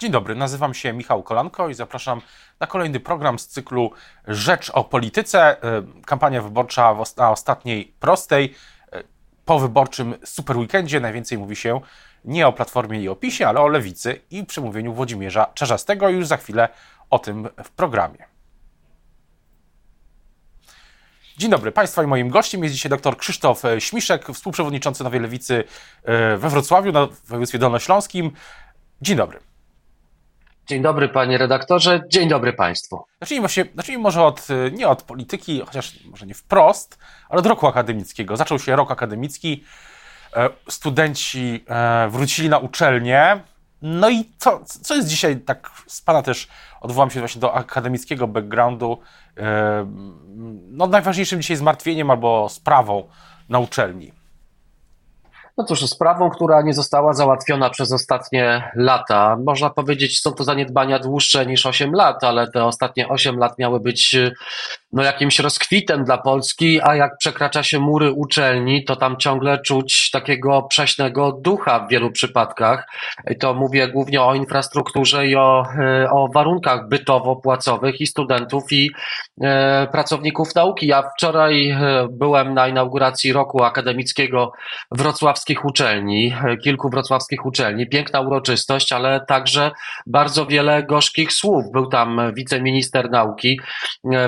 Dzień dobry, nazywam się Michał Kolanko i zapraszam na kolejny program z cyklu Rzecz o Polityce. E, kampania wyborcza na ostatniej prostej. E, po wyborczym super weekendzie najwięcej mówi się nie o Platformie i o PiSie, ale o Lewicy i przemówieniu Włodzimierza Czarzastego. Już za chwilę o tym w programie. Dzień dobry Państwa i moim gościem jest dzisiaj dr Krzysztof Śmiszek, współprzewodniczący Nowej Lewicy e, we Wrocławiu, na województwie dolnośląskim. Dzień dobry. Dzień dobry panie redaktorze, dzień dobry państwu. Zacznijmy, zacznijmy może od, e, nie od polityki, chociaż może nie wprost, ale od roku akademickiego. Zaczął się rok akademicki, e, studenci wrócili na uczelnię. No i co, co jest dzisiaj, tak z Pana też odwołam się właśnie do akademickiego backgroundu, no najważniejszym dzisiaj zmartwieniem albo sprawą na uczelni? No cóż, sprawą, która nie została załatwiona przez ostatnie lata. Można powiedzieć, są to zaniedbania dłuższe niż 8 lat, ale te ostatnie 8 lat miały być no, jakimś rozkwitem dla Polski, a jak przekracza się mury uczelni, to tam ciągle czuć takiego prześnego ducha w wielu przypadkach. To mówię głównie o infrastrukturze i o, e, o warunkach bytowo-płacowych i studentów i e, pracowników nauki. Ja wczoraj e, byłem na inauguracji roku akademickiego wrocławskich uczelni, e, kilku wrocławskich uczelni. Piękna uroczystość, ale także bardzo wiele gorzkich słów. Był tam wiceminister nauki,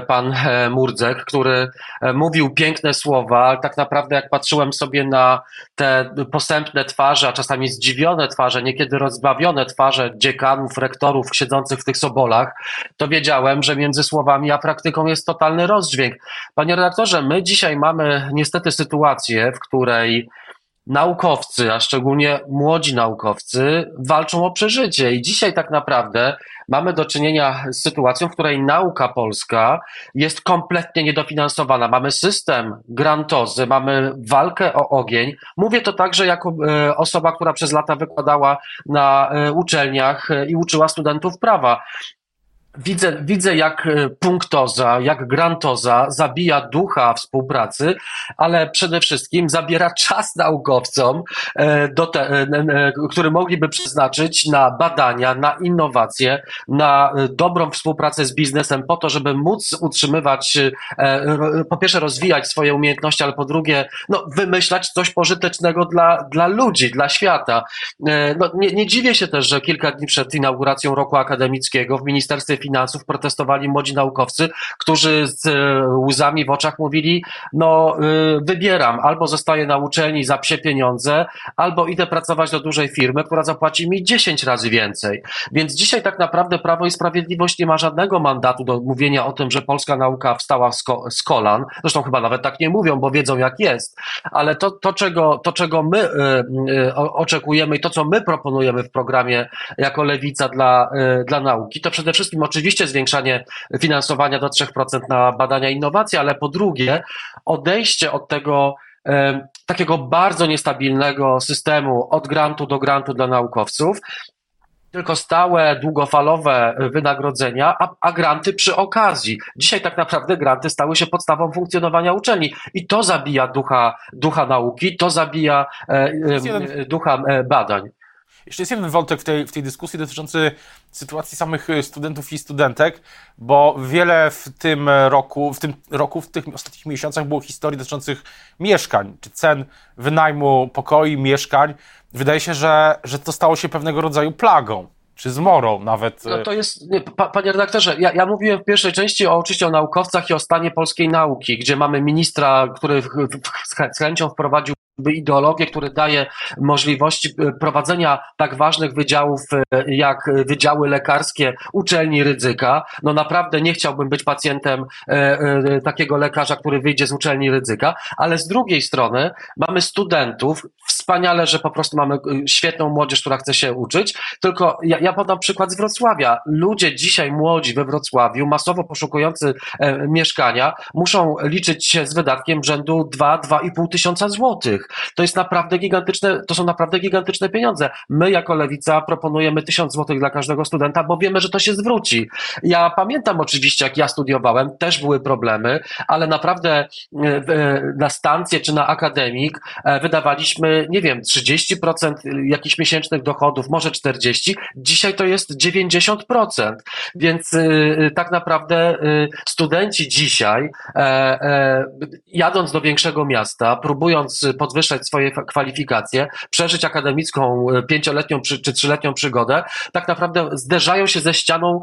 pan Murdzek, który e, mówił piękne słowa, ale tak naprawdę jak patrzyłem sobie na te posępne twarze, a czasami zdziwione twarze, niekiedy rozbawione twarze dziekanów, rektorów siedzących w tych sobolach, to wiedziałem, że między słowami a praktyką jest totalny rozdźwięk. Panie redaktorze, my dzisiaj mamy niestety sytuację, w której naukowcy, a szczególnie młodzi naukowcy, walczą o przeżycie. I dzisiaj tak naprawdę mamy do czynienia z sytuacją, w której nauka polska jest kompletnie niedofinansowana. Mamy system grantozy, mamy walkę o ogień. Mówię to także jako e, osoba, która przez lata wykładała na e, uczelniach e, i uczyła studentów prawa. Widzę, widzę, jak e, punktoza, jak grantoza zabija ducha współpracy, ale przede wszystkim zabiera czas naukowcom, e, te, e, który mogliby przeznaczyć na badania, na innowacje, na dobrą współpracę z biznesem, po to, żeby móc utrzymywać, po pierwsze rozwijać swoje umiejętności, ale po drugie, no, wymyślać coś pożytecznego dla, dla ludzi, dla świata. No, nie, nie dziwię się też, że kilka dni przed inauguracją roku akademickiego w Ministerstwie Finansów protestowali młodzi naukowcy, którzy z e, łzami w oczach mówili, no e, wybieram, albo zostaję na uczelni za psie pieniądze, albo idę pracować do dużej firmy, która zapłaci mi 10 razy więcej. Więc dzisiaj tak naprawdę Prawo i Sprawiedliwość nie ma żadnego mandatu do mówienia o tym, że polska nauka wstała z, ko z kolan. Zresztą chyba nawet tak nie mówią, bo wiedzą jak jest. Ale to, to, czego, to czego my y, oczekujemy i to, co my proponujemy w programie jako lewica dla, dla nauki, to przede wszystkim oczywiście zwiększanie finansowania do 3% na badania i innowacje, ale po drugie odejście od tego takiego bardzo niestabilnego systemu od grantu do grantu dla naukowców tylko stałe, długofalowe wynagrodzenia, a, a, granty przy okazji. Dzisiaj tak naprawdę granty stały się podstawą funkcjonowania uczelni i to zabija ducha, ducha nauki, to zabija e, e, ducha e, badań. Jeszcze jest jeden wątek w tej, w tej dyskusji dotyczący sytuacji samych y, studentów i studentek, bo wiele w tym roku, w tym roku, w tych ostatnich miesiącach było historii dotyczących mieszkań, czy cen wynajmu pokoi, mieszkań. Wydaje się, że, że to stało się pewnego rodzaju plagą czy zmorą nawet. No to jest, nie, pa, panie redaktorze, ja, ja mówiłem w pierwszej części o, oczywiście o naukowcach i o stanie polskiej nauki, gdzie mamy ministra, który w, w, z chęcią wprowadził ideologię, który daje możliwości e, prowadzenia tak ważnych wydziałów e, jak wydziały lekarskie uczelni ryzyka. No naprawdę nie chciałbym być pacjentem e, takiego lekarza, który wyjdzie z uczelni ryzyka, ale z drugiej strony mamy studentów, wspaniale, że po prostu mamy świetną młodzież, która chce się uczyć, tylko ja, ja podam przykład z Wrocławia. Ludzie dzisiaj młodzi we Wrocławiu, masowo poszukujący mieszkania, muszą liczyć się z wydatkiem rzędu 2-2,5 tysiąca złotych. To jest naprawdę gigantyczne, to są naprawdę gigantyczne pieniądze. My jako Lewica proponujemy 1000 złotych dla każdego studenta, bo wiemy, że to się zwróci. Ja pamiętam oczywiście, jak ja studiowałem, też były problemy, ale naprawdę e, e, na stację czy na akademik e, wydawaliśmy, nie wiem, 30% jakichś miesięcznych dochodów, może 40%. Dzisiaj to jest 90%. Więc tak naprawdę studenci dzisiaj, jadąc do większego miasta, próbując podwyższać swoje kwalifikacje, przeżyć akademicką pięcioletnią czy trzyletnią przygodę, tak naprawdę zderzają się ze ścianą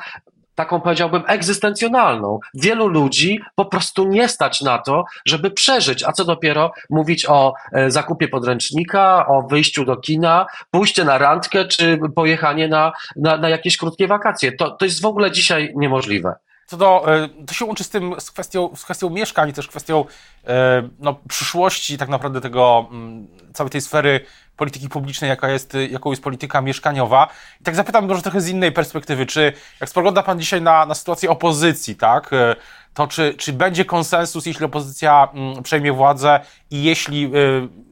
taką powiedziałbym egzystencjonalną. Wielu ludzi po prostu nie stać na to, żeby przeżyć, a co dopiero mówić o e, zakupie podręcznika, o wyjściu do kina, pójście na randkę czy pojechanie na, na, na jakieś krótkie wakacje. To, to jest w ogóle dzisiaj niemożliwe. Co do, e, to się łączy z tym, z kwestią, z kwestią mieszkań, też kwestią e, no, przyszłości tak naprawdę tego, mm, całej tej sfery polityki publicznej, jaka jest, jaką jest polityka mieszkaniowa. I tak zapytam może trochę z innej perspektywy, czy jak spogląda Pan dzisiaj na, na sytuację opozycji, tak, e, to czy, czy będzie konsensus, jeśli opozycja mm, przejmie władzę i jeśli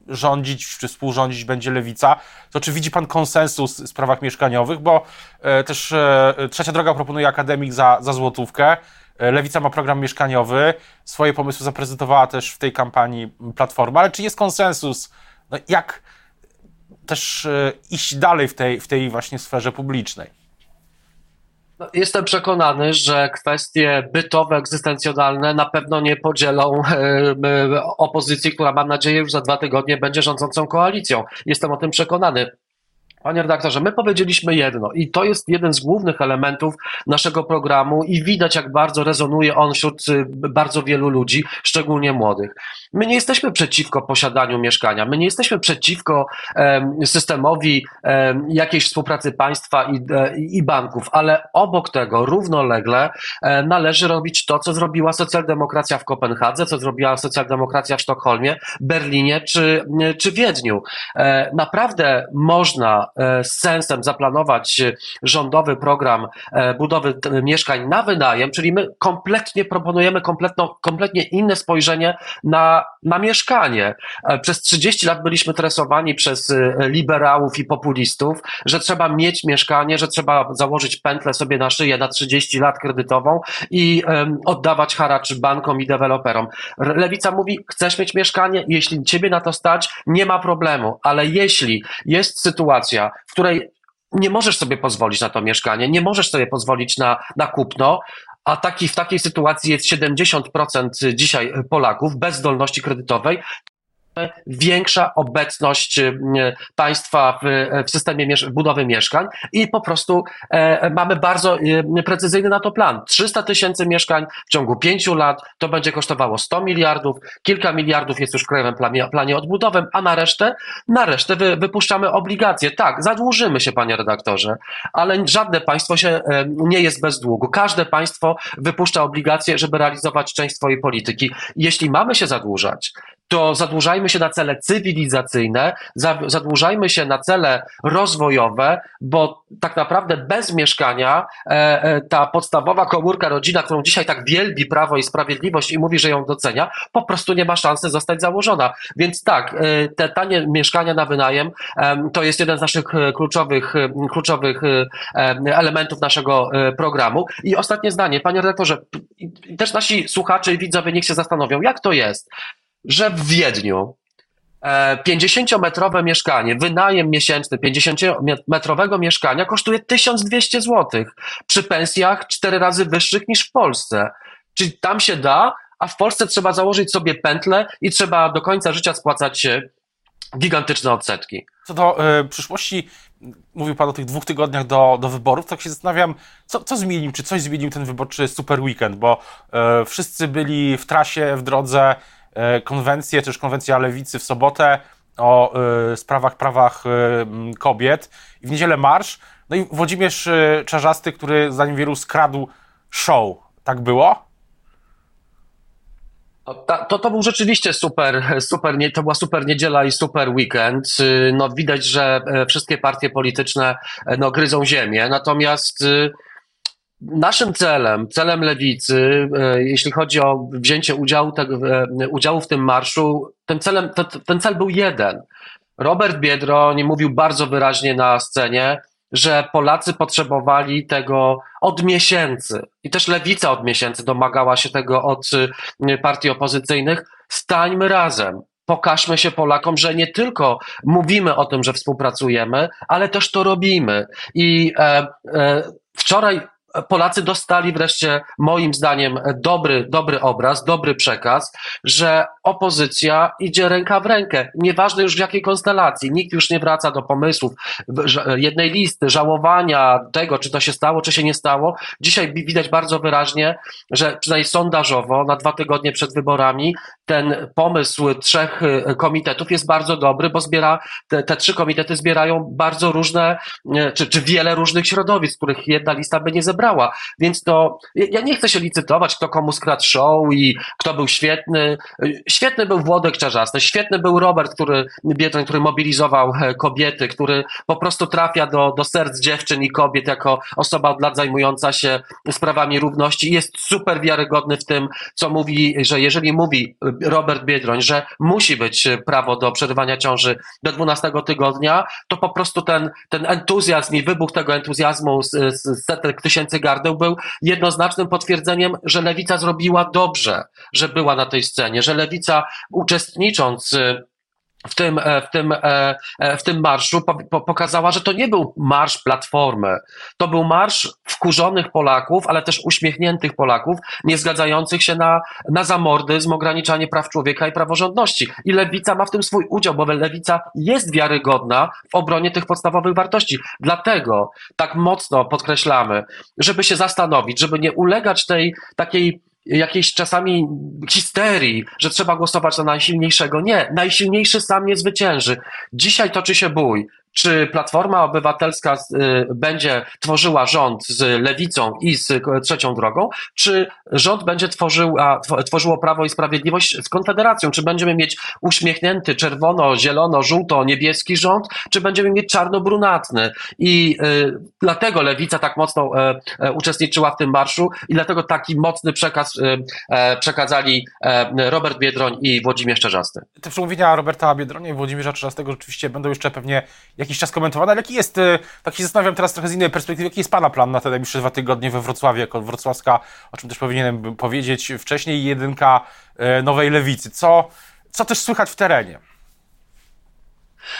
rządzić czy współrządzić będzie lewica, to czy widzi Pan konsensus w sprawach mieszkaniowych, bo też Trzecia Droga proponuje akademik za, za złotówkę, E, Lewica ma program mieszkaniowy, swoje pomysły zaprezentowała też w tej kampanii Platforma, ale czy jest konsensus, no jak też e, iść dalej w tej, w tej właśnie sferze publicznej? No, jestem przekonany, że kwestie bytowe, egzystencjonalne na pewno nie podzielą e, opozycji, która mam nadzieję już za dwa tygodnie będzie rządzącą koalicją. Jestem o tym przekonany. Panie redaktorze, my powiedzieliśmy jedno i to jest jeden z głównych elementów naszego programu i widać, jak bardzo rezonuje on wśród y, bardzo wielu ludzi, szczególnie młodych. My nie jesteśmy przeciwko posiadaniu mieszkania, my nie jesteśmy przeciwko systemowi jakiejś współpracy państwa i, e, i banków, ale obok tego równolegle e, należy robić to, co zrobiła socjaldemokracja w Kopenhadze, co zrobiła socjaldemokracja w Sztokholmie, Berlinie czy, czy Wiedniu. E, naprawdę można z sensem zaplanować rządowy program e, budowy mieszkań na wynajem, czyli my kompletnie proponujemy kompletno, kompletnie inne spojrzenie na, na mieszkanie. E, przez 30 lat byliśmy tresowani przez liberałów i populistów, że trzeba mieć mieszkanie, że trzeba założyć pętlę sobie na szyję na 30 lat kredytową i um, oddawać haracz bankom i deweloperom. Lewica mówi, chcesz mieć mieszkanie? Jeśli ciebie na to stać, nie ma problemu, ale jeśli jest sytuacja, sytuacja, w której nie możesz sobie pozwolić na to mieszkanie, nie możesz sobie pozwolić na, na kupno, a taki, w takiej sytuacji jest 70% dzisiaj Polaków bez zdolności kredytowej, większa obecność e, państwa w, w systemie budowy mieszkań i po prostu e, mamy bardzo e, precyzyjny na to plan. 300 tysięcy mieszkań w ciągu pięciu lat to będzie kosztowało 100 miliardów, kilka miliardów jest już w krajowym planie, planie a na resztę, na resztę wy, wypuszczamy obligacje. Tak, zadłużymy się, panie redaktorze, ale żadne państwo się nie jest bez długu. Każde państwo wypuszcza obligacje, żeby realizować część swojej polityki. Jeśli mamy się zadłużać, to zadłużajmy się na cele cywilizacyjne, zadłużajmy się na cele rozwojowe, bo tak naprawdę bez mieszkania e, e, ta podstawowa komórka rodzina, którą dzisiaj tak wielbi Prawo i Sprawiedliwość i mówi, że ją docenia, po prostu nie ma szansy zostać założona. Więc tak, e, te tanie mieszkania na wynajem to jest jeden z naszych kluczowych, kluczowych elementów naszego programu. I ostatnie zdanie, panie redaktorze, też nasi słuchacze i widzowie niech się zastanowią, jak to jest, że w Wiedniu 50-metrowe e, mieszkanie, wynajem miesięczny 50-metrowego mieszkania kosztuje 1200 zł przy pensjach cztery razy wyższych niż w Polsce. Czyli tam się da, a w Polsce trzeba założyć sobie pętlę i trzeba do końca życia spłacać gigantyczne odsetki. Co do y, przyszłości, mówił Pan o tych dwóch tygodniach do, do wyborów, tak się zastanawiam, co, co zmienił, czy coś zmienił ten wyborczy super weekend, bo y, wszyscy byli w trasie, w drodze, E, konwencję, też konwencja lewicy w sobotę o y, sprawach, prawach y, kobiet i w niedzielę marsz. No i Włodzimierz y, Czarzasty, który zanim wielu skradł show. Tak było? To, to był rzeczywiście super, super, to była super niedziela i super weekend. No, widać, że wszystkie partie polityczne no, gryzą ziemię, natomiast Naszym celem, celem lewicy, e, jeśli chodzi o wzięcie udziału, e, udziału w tym marszu, Ten, celem, to, ten cel był jeden. Robert Biedroń mówił bardzo wyraźnie na scenie, że Polacy potrzebowali tego od miesięcy. I też lewica od miesięcy domagała się tego od y, partii opozycyjnych. Stańmy razem. Pokażmy się Polakom, że nie tylko mówimy o tym, że współpracujemy, ale też to robimy. I e, e, wczoraj Polacy dostali wreszcie, moim zdaniem, dobry, dobry obraz, dobry przekaz, że opozycja idzie ręka w rękę. Nieważne już w jakiej konstelacji. Nikt już nie wraca do pomysłów jednej listy, żałowania tego, czy to się stało, czy się nie stało. Dzisiaj widać bardzo wyraźnie, że przynajmniej sondażowo na dwa tygodnie przed wyborami ten pomysł trzech y, komitetów jest bardzo dobry, bo zbiera, te, te trzy komitety zbierają bardzo różne, y, czy, czy wiele różnych środowisk, których jedna lista by nie zebrała. Więc to, ja nie chcę się licytować, kto komu skradł show i kto był świetny. Świetny był Włodek Czarzasty, świetny był Robert, który, Biedroń, który mobilizował e, kobiety, który po prostu trafia do, do serc dziewczyn i kobiet jako osoba od lat zajmująca się sprawami równości. Jest super wiarygodny w tym, co mówi, że jeżeli mówi Robert Biedroń, że musi być prawo do przerywania ciąży do 12 tygodnia, to po prostu ten, ten entuzjazm i wybuch tego entuzjazmu z, z setek tysięcy gardeł był jednoznacznym potwierdzeniem, że lewica zrobiła dobrze, że była na tej scenie, że lewica uczestnicząc w tym, e, w tym, e, e, w tym marszu pokazała, że to nie był marsz Platformy. To był marsz wkurzonych Polaków, ale też uśmiechniętych Polaków, nie zgadzających się na, na zamordyzm, ograniczanie praw człowieka i praworządności. I lewica ma w tym swój udział, bo lewica jest wiarygodna w obronie tych podstawowych wartości. Dlatego tak mocno podkreślamy, żeby się zastanowić, żeby nie ulegać tej takiej jakiejś czasami histerii, że trzeba głosować na najsilniejszego. Nie, najsilniejszy sam nie zwycięży. Dzisiaj toczy się bój czy Platforma Obywatelska y, będzie tworzyła rząd z lewicą i z trzecią drogą, czy rząd będzie tworzyła, tworzyło Prawo i Sprawiedliwość z Konfederacją, czy będziemy mieć uśmiechnięty czerwono, zielono, żółto, niebieski rząd, czy będziemy mieć czarno-brunatny. I y, dlatego lewica tak mocno y, uczestniczyła w tym marszu i dlatego taki mocny przekaz y, przekazali Robert Biedroń i Włodzimierz Czerzasty. Te przemówienia Roberta Biedronia i Włodzimierza Czerzastego rzeczywiście będą jeszcze pewnie jakiś czas komentowane, ale jaki jest, e, tak się zastanawiam teraz trochę z innej perspektywy, jaki jest Pana plan na te najbliższe dwa tygodnie we Wrocławiu, jako wrocławska, o czym też powinienem powiedzieć wcześniej, jedynka e, Nowej Lewicy. Co, co też słychać w terenie?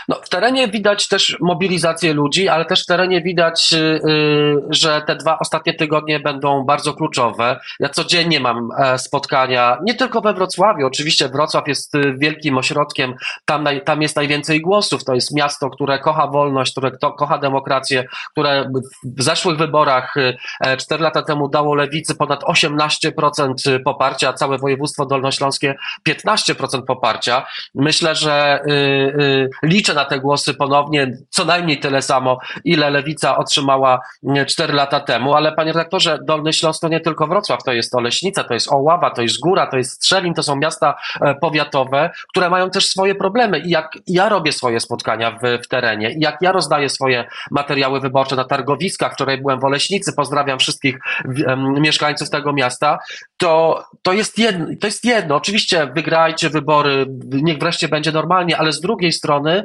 No, w terenie widać też mobilizację ludzi, ale też w terenie widać, yy, że te dwa ostatnie tygodnie będą bardzo kluczowe. Ja codziennie mam e, spotkania, nie tylko we Wrocławiu, oczywiście Wrocław jest y, wielkim ośrodkiem, tam, naj, tam jest najwięcej głosów, to jest miasto, które kocha wolność, które kocha demokrację, które w zeszłych wyborach y, e, cztery lata temu dało lewicy ponad 18% poparcia, a całe województwo dolnośląskie 15% poparcia. Myślę, że yy, yy, liczę na te głosy ponownie, co najmniej tyle samo, ile Lewica otrzymała 4 lata temu, ale panie redaktorze, Dolny Śląsk to nie tylko Wrocław, to jest Oleśnica, to jest Oława, to jest Góra, to jest Strzelin, to są miasta e, powiatowe, które mają też swoje problemy. I jak ja robię swoje spotkania w, w terenie jak ja rozdaję swoje materiały wyborcze na targowiskach, wczoraj byłem w Oleśnicy, pozdrawiam wszystkich um, mieszkańców tego miasta, to, to, jest jedno, to jest jedno, oczywiście wygrajcie wybory, niech wreszcie będzie normalnie, ale z drugiej strony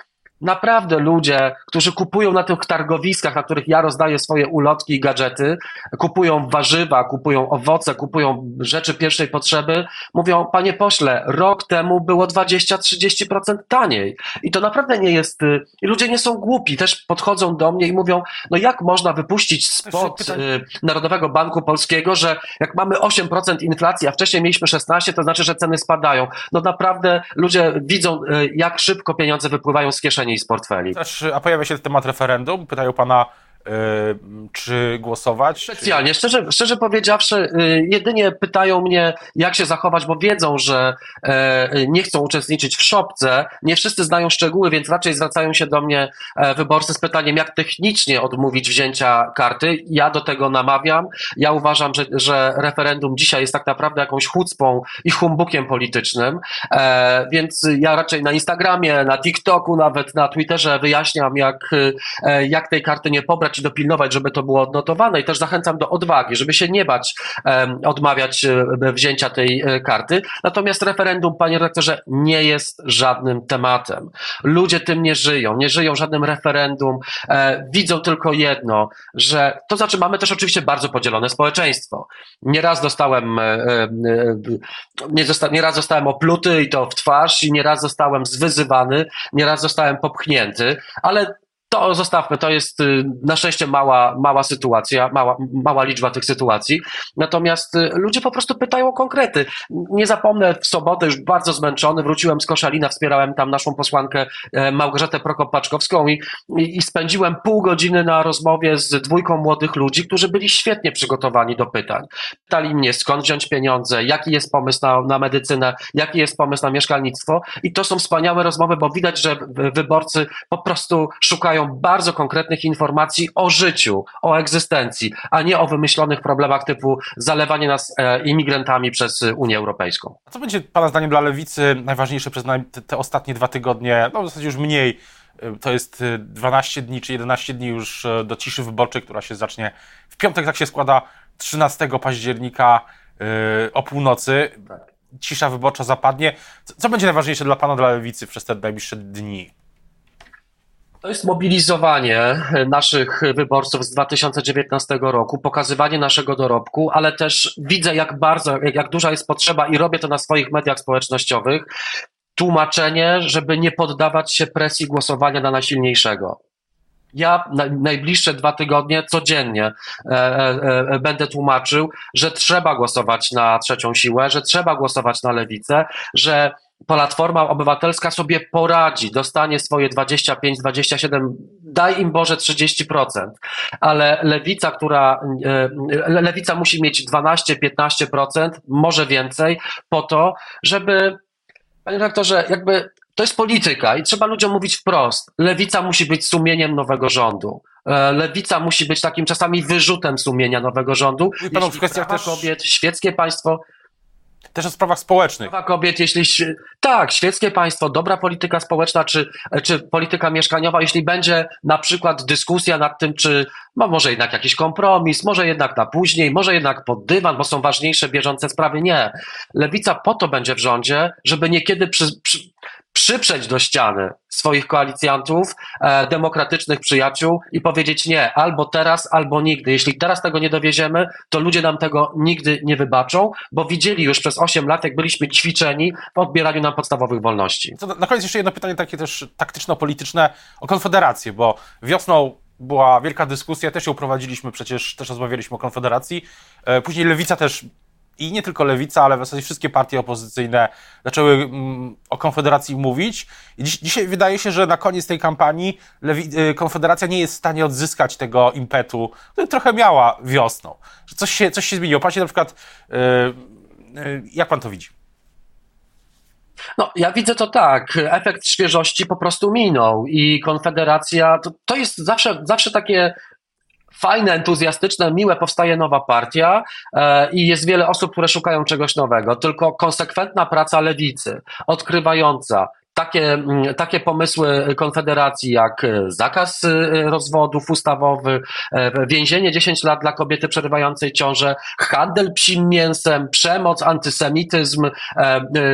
naprawdę ludzie, którzy kupują na tych targowiskach, na których ja rozdaję swoje ulotki i gadżety, kupują warzywa, kupują owoce, kupują rzeczy pierwszej potrzeby, mówią, panie pośle, rok temu było 20-30% taniej. I to naprawdę nie jest, y, i ludzie nie są głupi, też podchodzą do mnie i mówią, no jak można wypuścić spod y, Narodowego Banku Polskiego, że jak mamy 8% inflacji, a wcześniej mieliśmy 16, to znaczy, że ceny spadają. No naprawdę ludzie widzą, y, jak szybko pieniądze wypływają z kieszeni z portfeli. Też, a pojawia się temat referendum. Pytają pana czy głosować? Specjalnie. Szczerze, szczerze powiedziawszy, y, jedynie pytają mnie, jak się zachować, bo wiedzą, że e, nie chcą uczestniczyć w szopce. Nie wszyscy znają szczegóły, więc raczej zwracają się do mnie e, wyborcy z pytaniem, jak technicznie odmówić wzięcia karty. Ja do tego namawiam. Ja uważam, że, że referendum dzisiaj jest tak naprawdę jakąś chucpą i humbukiem politycznym, e, więc ja raczej na Instagramie, na TikToku, nawet na Twitterze wyjaśniam, jak, jak tej karty nie pobrać przestrzegać i dopilnować, żeby to było odnotowane i też zachęcam do odwagi, żeby się nie bać um, odmawiać um, wzięcia tej um, karty. Natomiast referendum, panie rektorze, nie jest żadnym tematem. Ludzie tym nie żyją, nie żyją żadnym referendum, e, widzą tylko jedno, że to znaczy mamy też oczywiście bardzo podzielone społeczeństwo. Nieraz dostałem, e, e, nie zosta, nieraz zostałem opluty i to w twarz i nieraz zostałem zwyzywany, nieraz zostałem popchnięty, ale to zostawmy, to jest y, na szczęście mała, mała sytuacja, mała, mała liczba tych sytuacji. Natomiast y, ludzie po prostu pytają o konkrety. Nie zapomnę, w sobotę już bardzo zmęczony, wróciłem z Koszalina, wspierałem tam naszą posłankę e, Małgorzatę Prokop-Paczkowską i, i, i spędziłem pół godziny na rozmowie z dwójką młodych ludzi, którzy byli świetnie przygotowani do pytań. Pytali mnie, skąd wziąć pieniądze, jaki jest pomysł na, na medycynę, jaki jest pomysł na mieszkalnictwo i to są wspaniałe rozmowy, bo widać, że wyborcy po prostu szukają bardzo konkretnych informacji o życiu, o egzystencji, a nie o wymyślonych problemach typu zalewanie nas e, imigrantami przez Unię Europejską. A co będzie Pana zdaniem dla lewicy najważniejsze przez te, te ostatnie dwa tygodnie, no w zasadzie już mniej, e, to jest 12 e, dni czy 11 dni już do ciszy wyborczej, która się zacznie w piątek, tak się składa, 13 października o północy. Cisza wyborcza zapadnie. Co będzie najważniejsze dla Pana, dla lewicy przez te najbliższe dni? To jest mobilizowanie naszych wyborców z 2019 roku, pokazywanie naszego dorobku, ale też widzę, jak bardzo, jak, duża jest potrzeba i robię to na swoich mediach społecznościowych, tłumaczenie, żeby nie poddawać się presji głosowania na najsilniejszego. Ja na, najbliższe dwa tygodnie codziennie e, e, e, będę tłumaczył, że trzeba głosować na trzecią siłę, że trzeba głosować na lewicę, że Platforma Obywatelska sobie poradzi, dostanie swoje 25, 27, daj im Boże 30%, ale lewica, która, e, lewica musi mieć 12, 15%, może więcej, po to, żeby, panie rektorze, jakby to jest polityka i trzeba ludziom mówić wprost. Lewica musi być sumieniem nowego rządu. E, lewica musi być takim czasami wyrzutem sumienia nowego rządu. I panu w kwestiach też... kobiet, świeckie państwo też o sprawach społecznych. Prawa kobiet, jeśli. Tak, świeckie państwo, dobra polityka społeczna, czy, czy polityka mieszkaniowa, jeśli będzie na przykład dyskusja nad tym, czy no może jednak jakiś kompromis, może jednak na później, może jednak pod dywan, bo są ważniejsze bieżące sprawy. Nie. Lewica po to będzie w rządzie, żeby niekiedy przy, przy, przyprzeć do ściany swoich koalicjantów, e, demokratycznych przyjaciół i powiedzieć nie, albo teraz, albo nigdy. Jeśli teraz tego nie dowieziemy, to ludzie nam tego nigdy nie wybaczą, bo widzieli już przez 8 lat, jak byliśmy ćwiczeni w odbieraniu nam podstawowych wolności. Na koniec jeszcze jedno pytanie takie też taktyczno-polityczne o Konfederację, bo wiosną była wielka dyskusja, też ją prowadziliśmy, przecież też rozmawialiśmy o Konfederacji. E, później Lewica też i nie tylko lewica, ale w zasadzie wszystkie partie opozycyjne zaczęły mm, o Konfederacji mówić. I dziś, dzisiaj wydaje się, że na koniec tej kampanii Lewi y, Konfederacja nie jest w stanie odzyskać tego impetu, który trochę miała wiosną. Że coś się, coś się zmieniło. Pan na przykład, yy, yy, jak pan to widzi? No, ja widzę to tak. Efekt świeżości po prostu minął i Konfederacja to, to jest zawsze, zawsze takie fajne, entuzjastyczne, miłe, powstaje nowa partia e, i jest wiele osób, które szukają czegoś nowego. Tylko konsekwentna praca lewicy, odkrywająca, takie, mm, takie pomysły Konfederacji jak e, zakaz e, rozwodów ustawowy, więzienie 10 lat dla kobiety przerywającej ciążę, handel psim mięsem, przemoc, antysemityzm,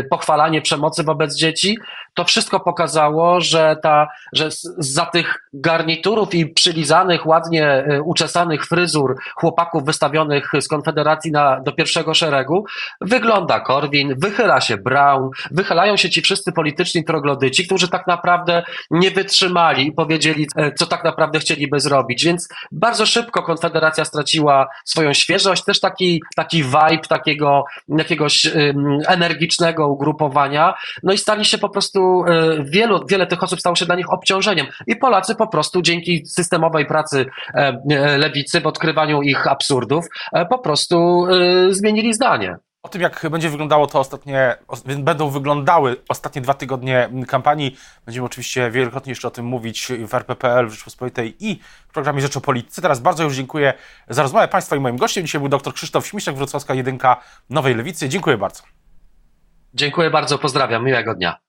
pochwalanie przemocy wobec dzieci, to wszystko pokazało, że, ta, że za tych garniturów i przylizanych, ładnie y, uczesanych fryzur chłopaków wystawionych z Konfederacji na, do pierwszego szeregu wygląda Korwin, wychyla się Brown, wychylają się ci wszyscy polityczni troglodyci, którzy tak naprawdę nie wytrzymali i powiedzieli, e, co tak naprawdę chcieliby zrobić. Więc bardzo szybko Konfederacja straciła swoją świeżość, też taki, taki vibe takiego jakiegoś um, energicznego ugrupowania, no i stali się po prostu E, wielu, wiele tych osób stało się dla nich obciążeniem. I Polacy po prostu dzięki systemowej pracy e, e, lewicy w odkrywaniu ich absurdów po prostu zmienili zdanie. O tym, jak będzie wyglądało to ostatnie, będą wyglądały ostatnie dwa tygodnie kampanii, będziemy oczywiście wielokrotnie jeszcze o tym mówić w RPPL, w Rzeczpospolitej i w programie Rzecz o Polityce. Teraz bardzo już dziękuję za rozmowę Państwa i moim gościem. Dzisiaj był dr Krzysztof Śmiszek, Wrocławska Jedynka Nowej Lewicy. Dziękuję bardzo. Dziękuję bardzo, pozdrawiam, miłego dnia.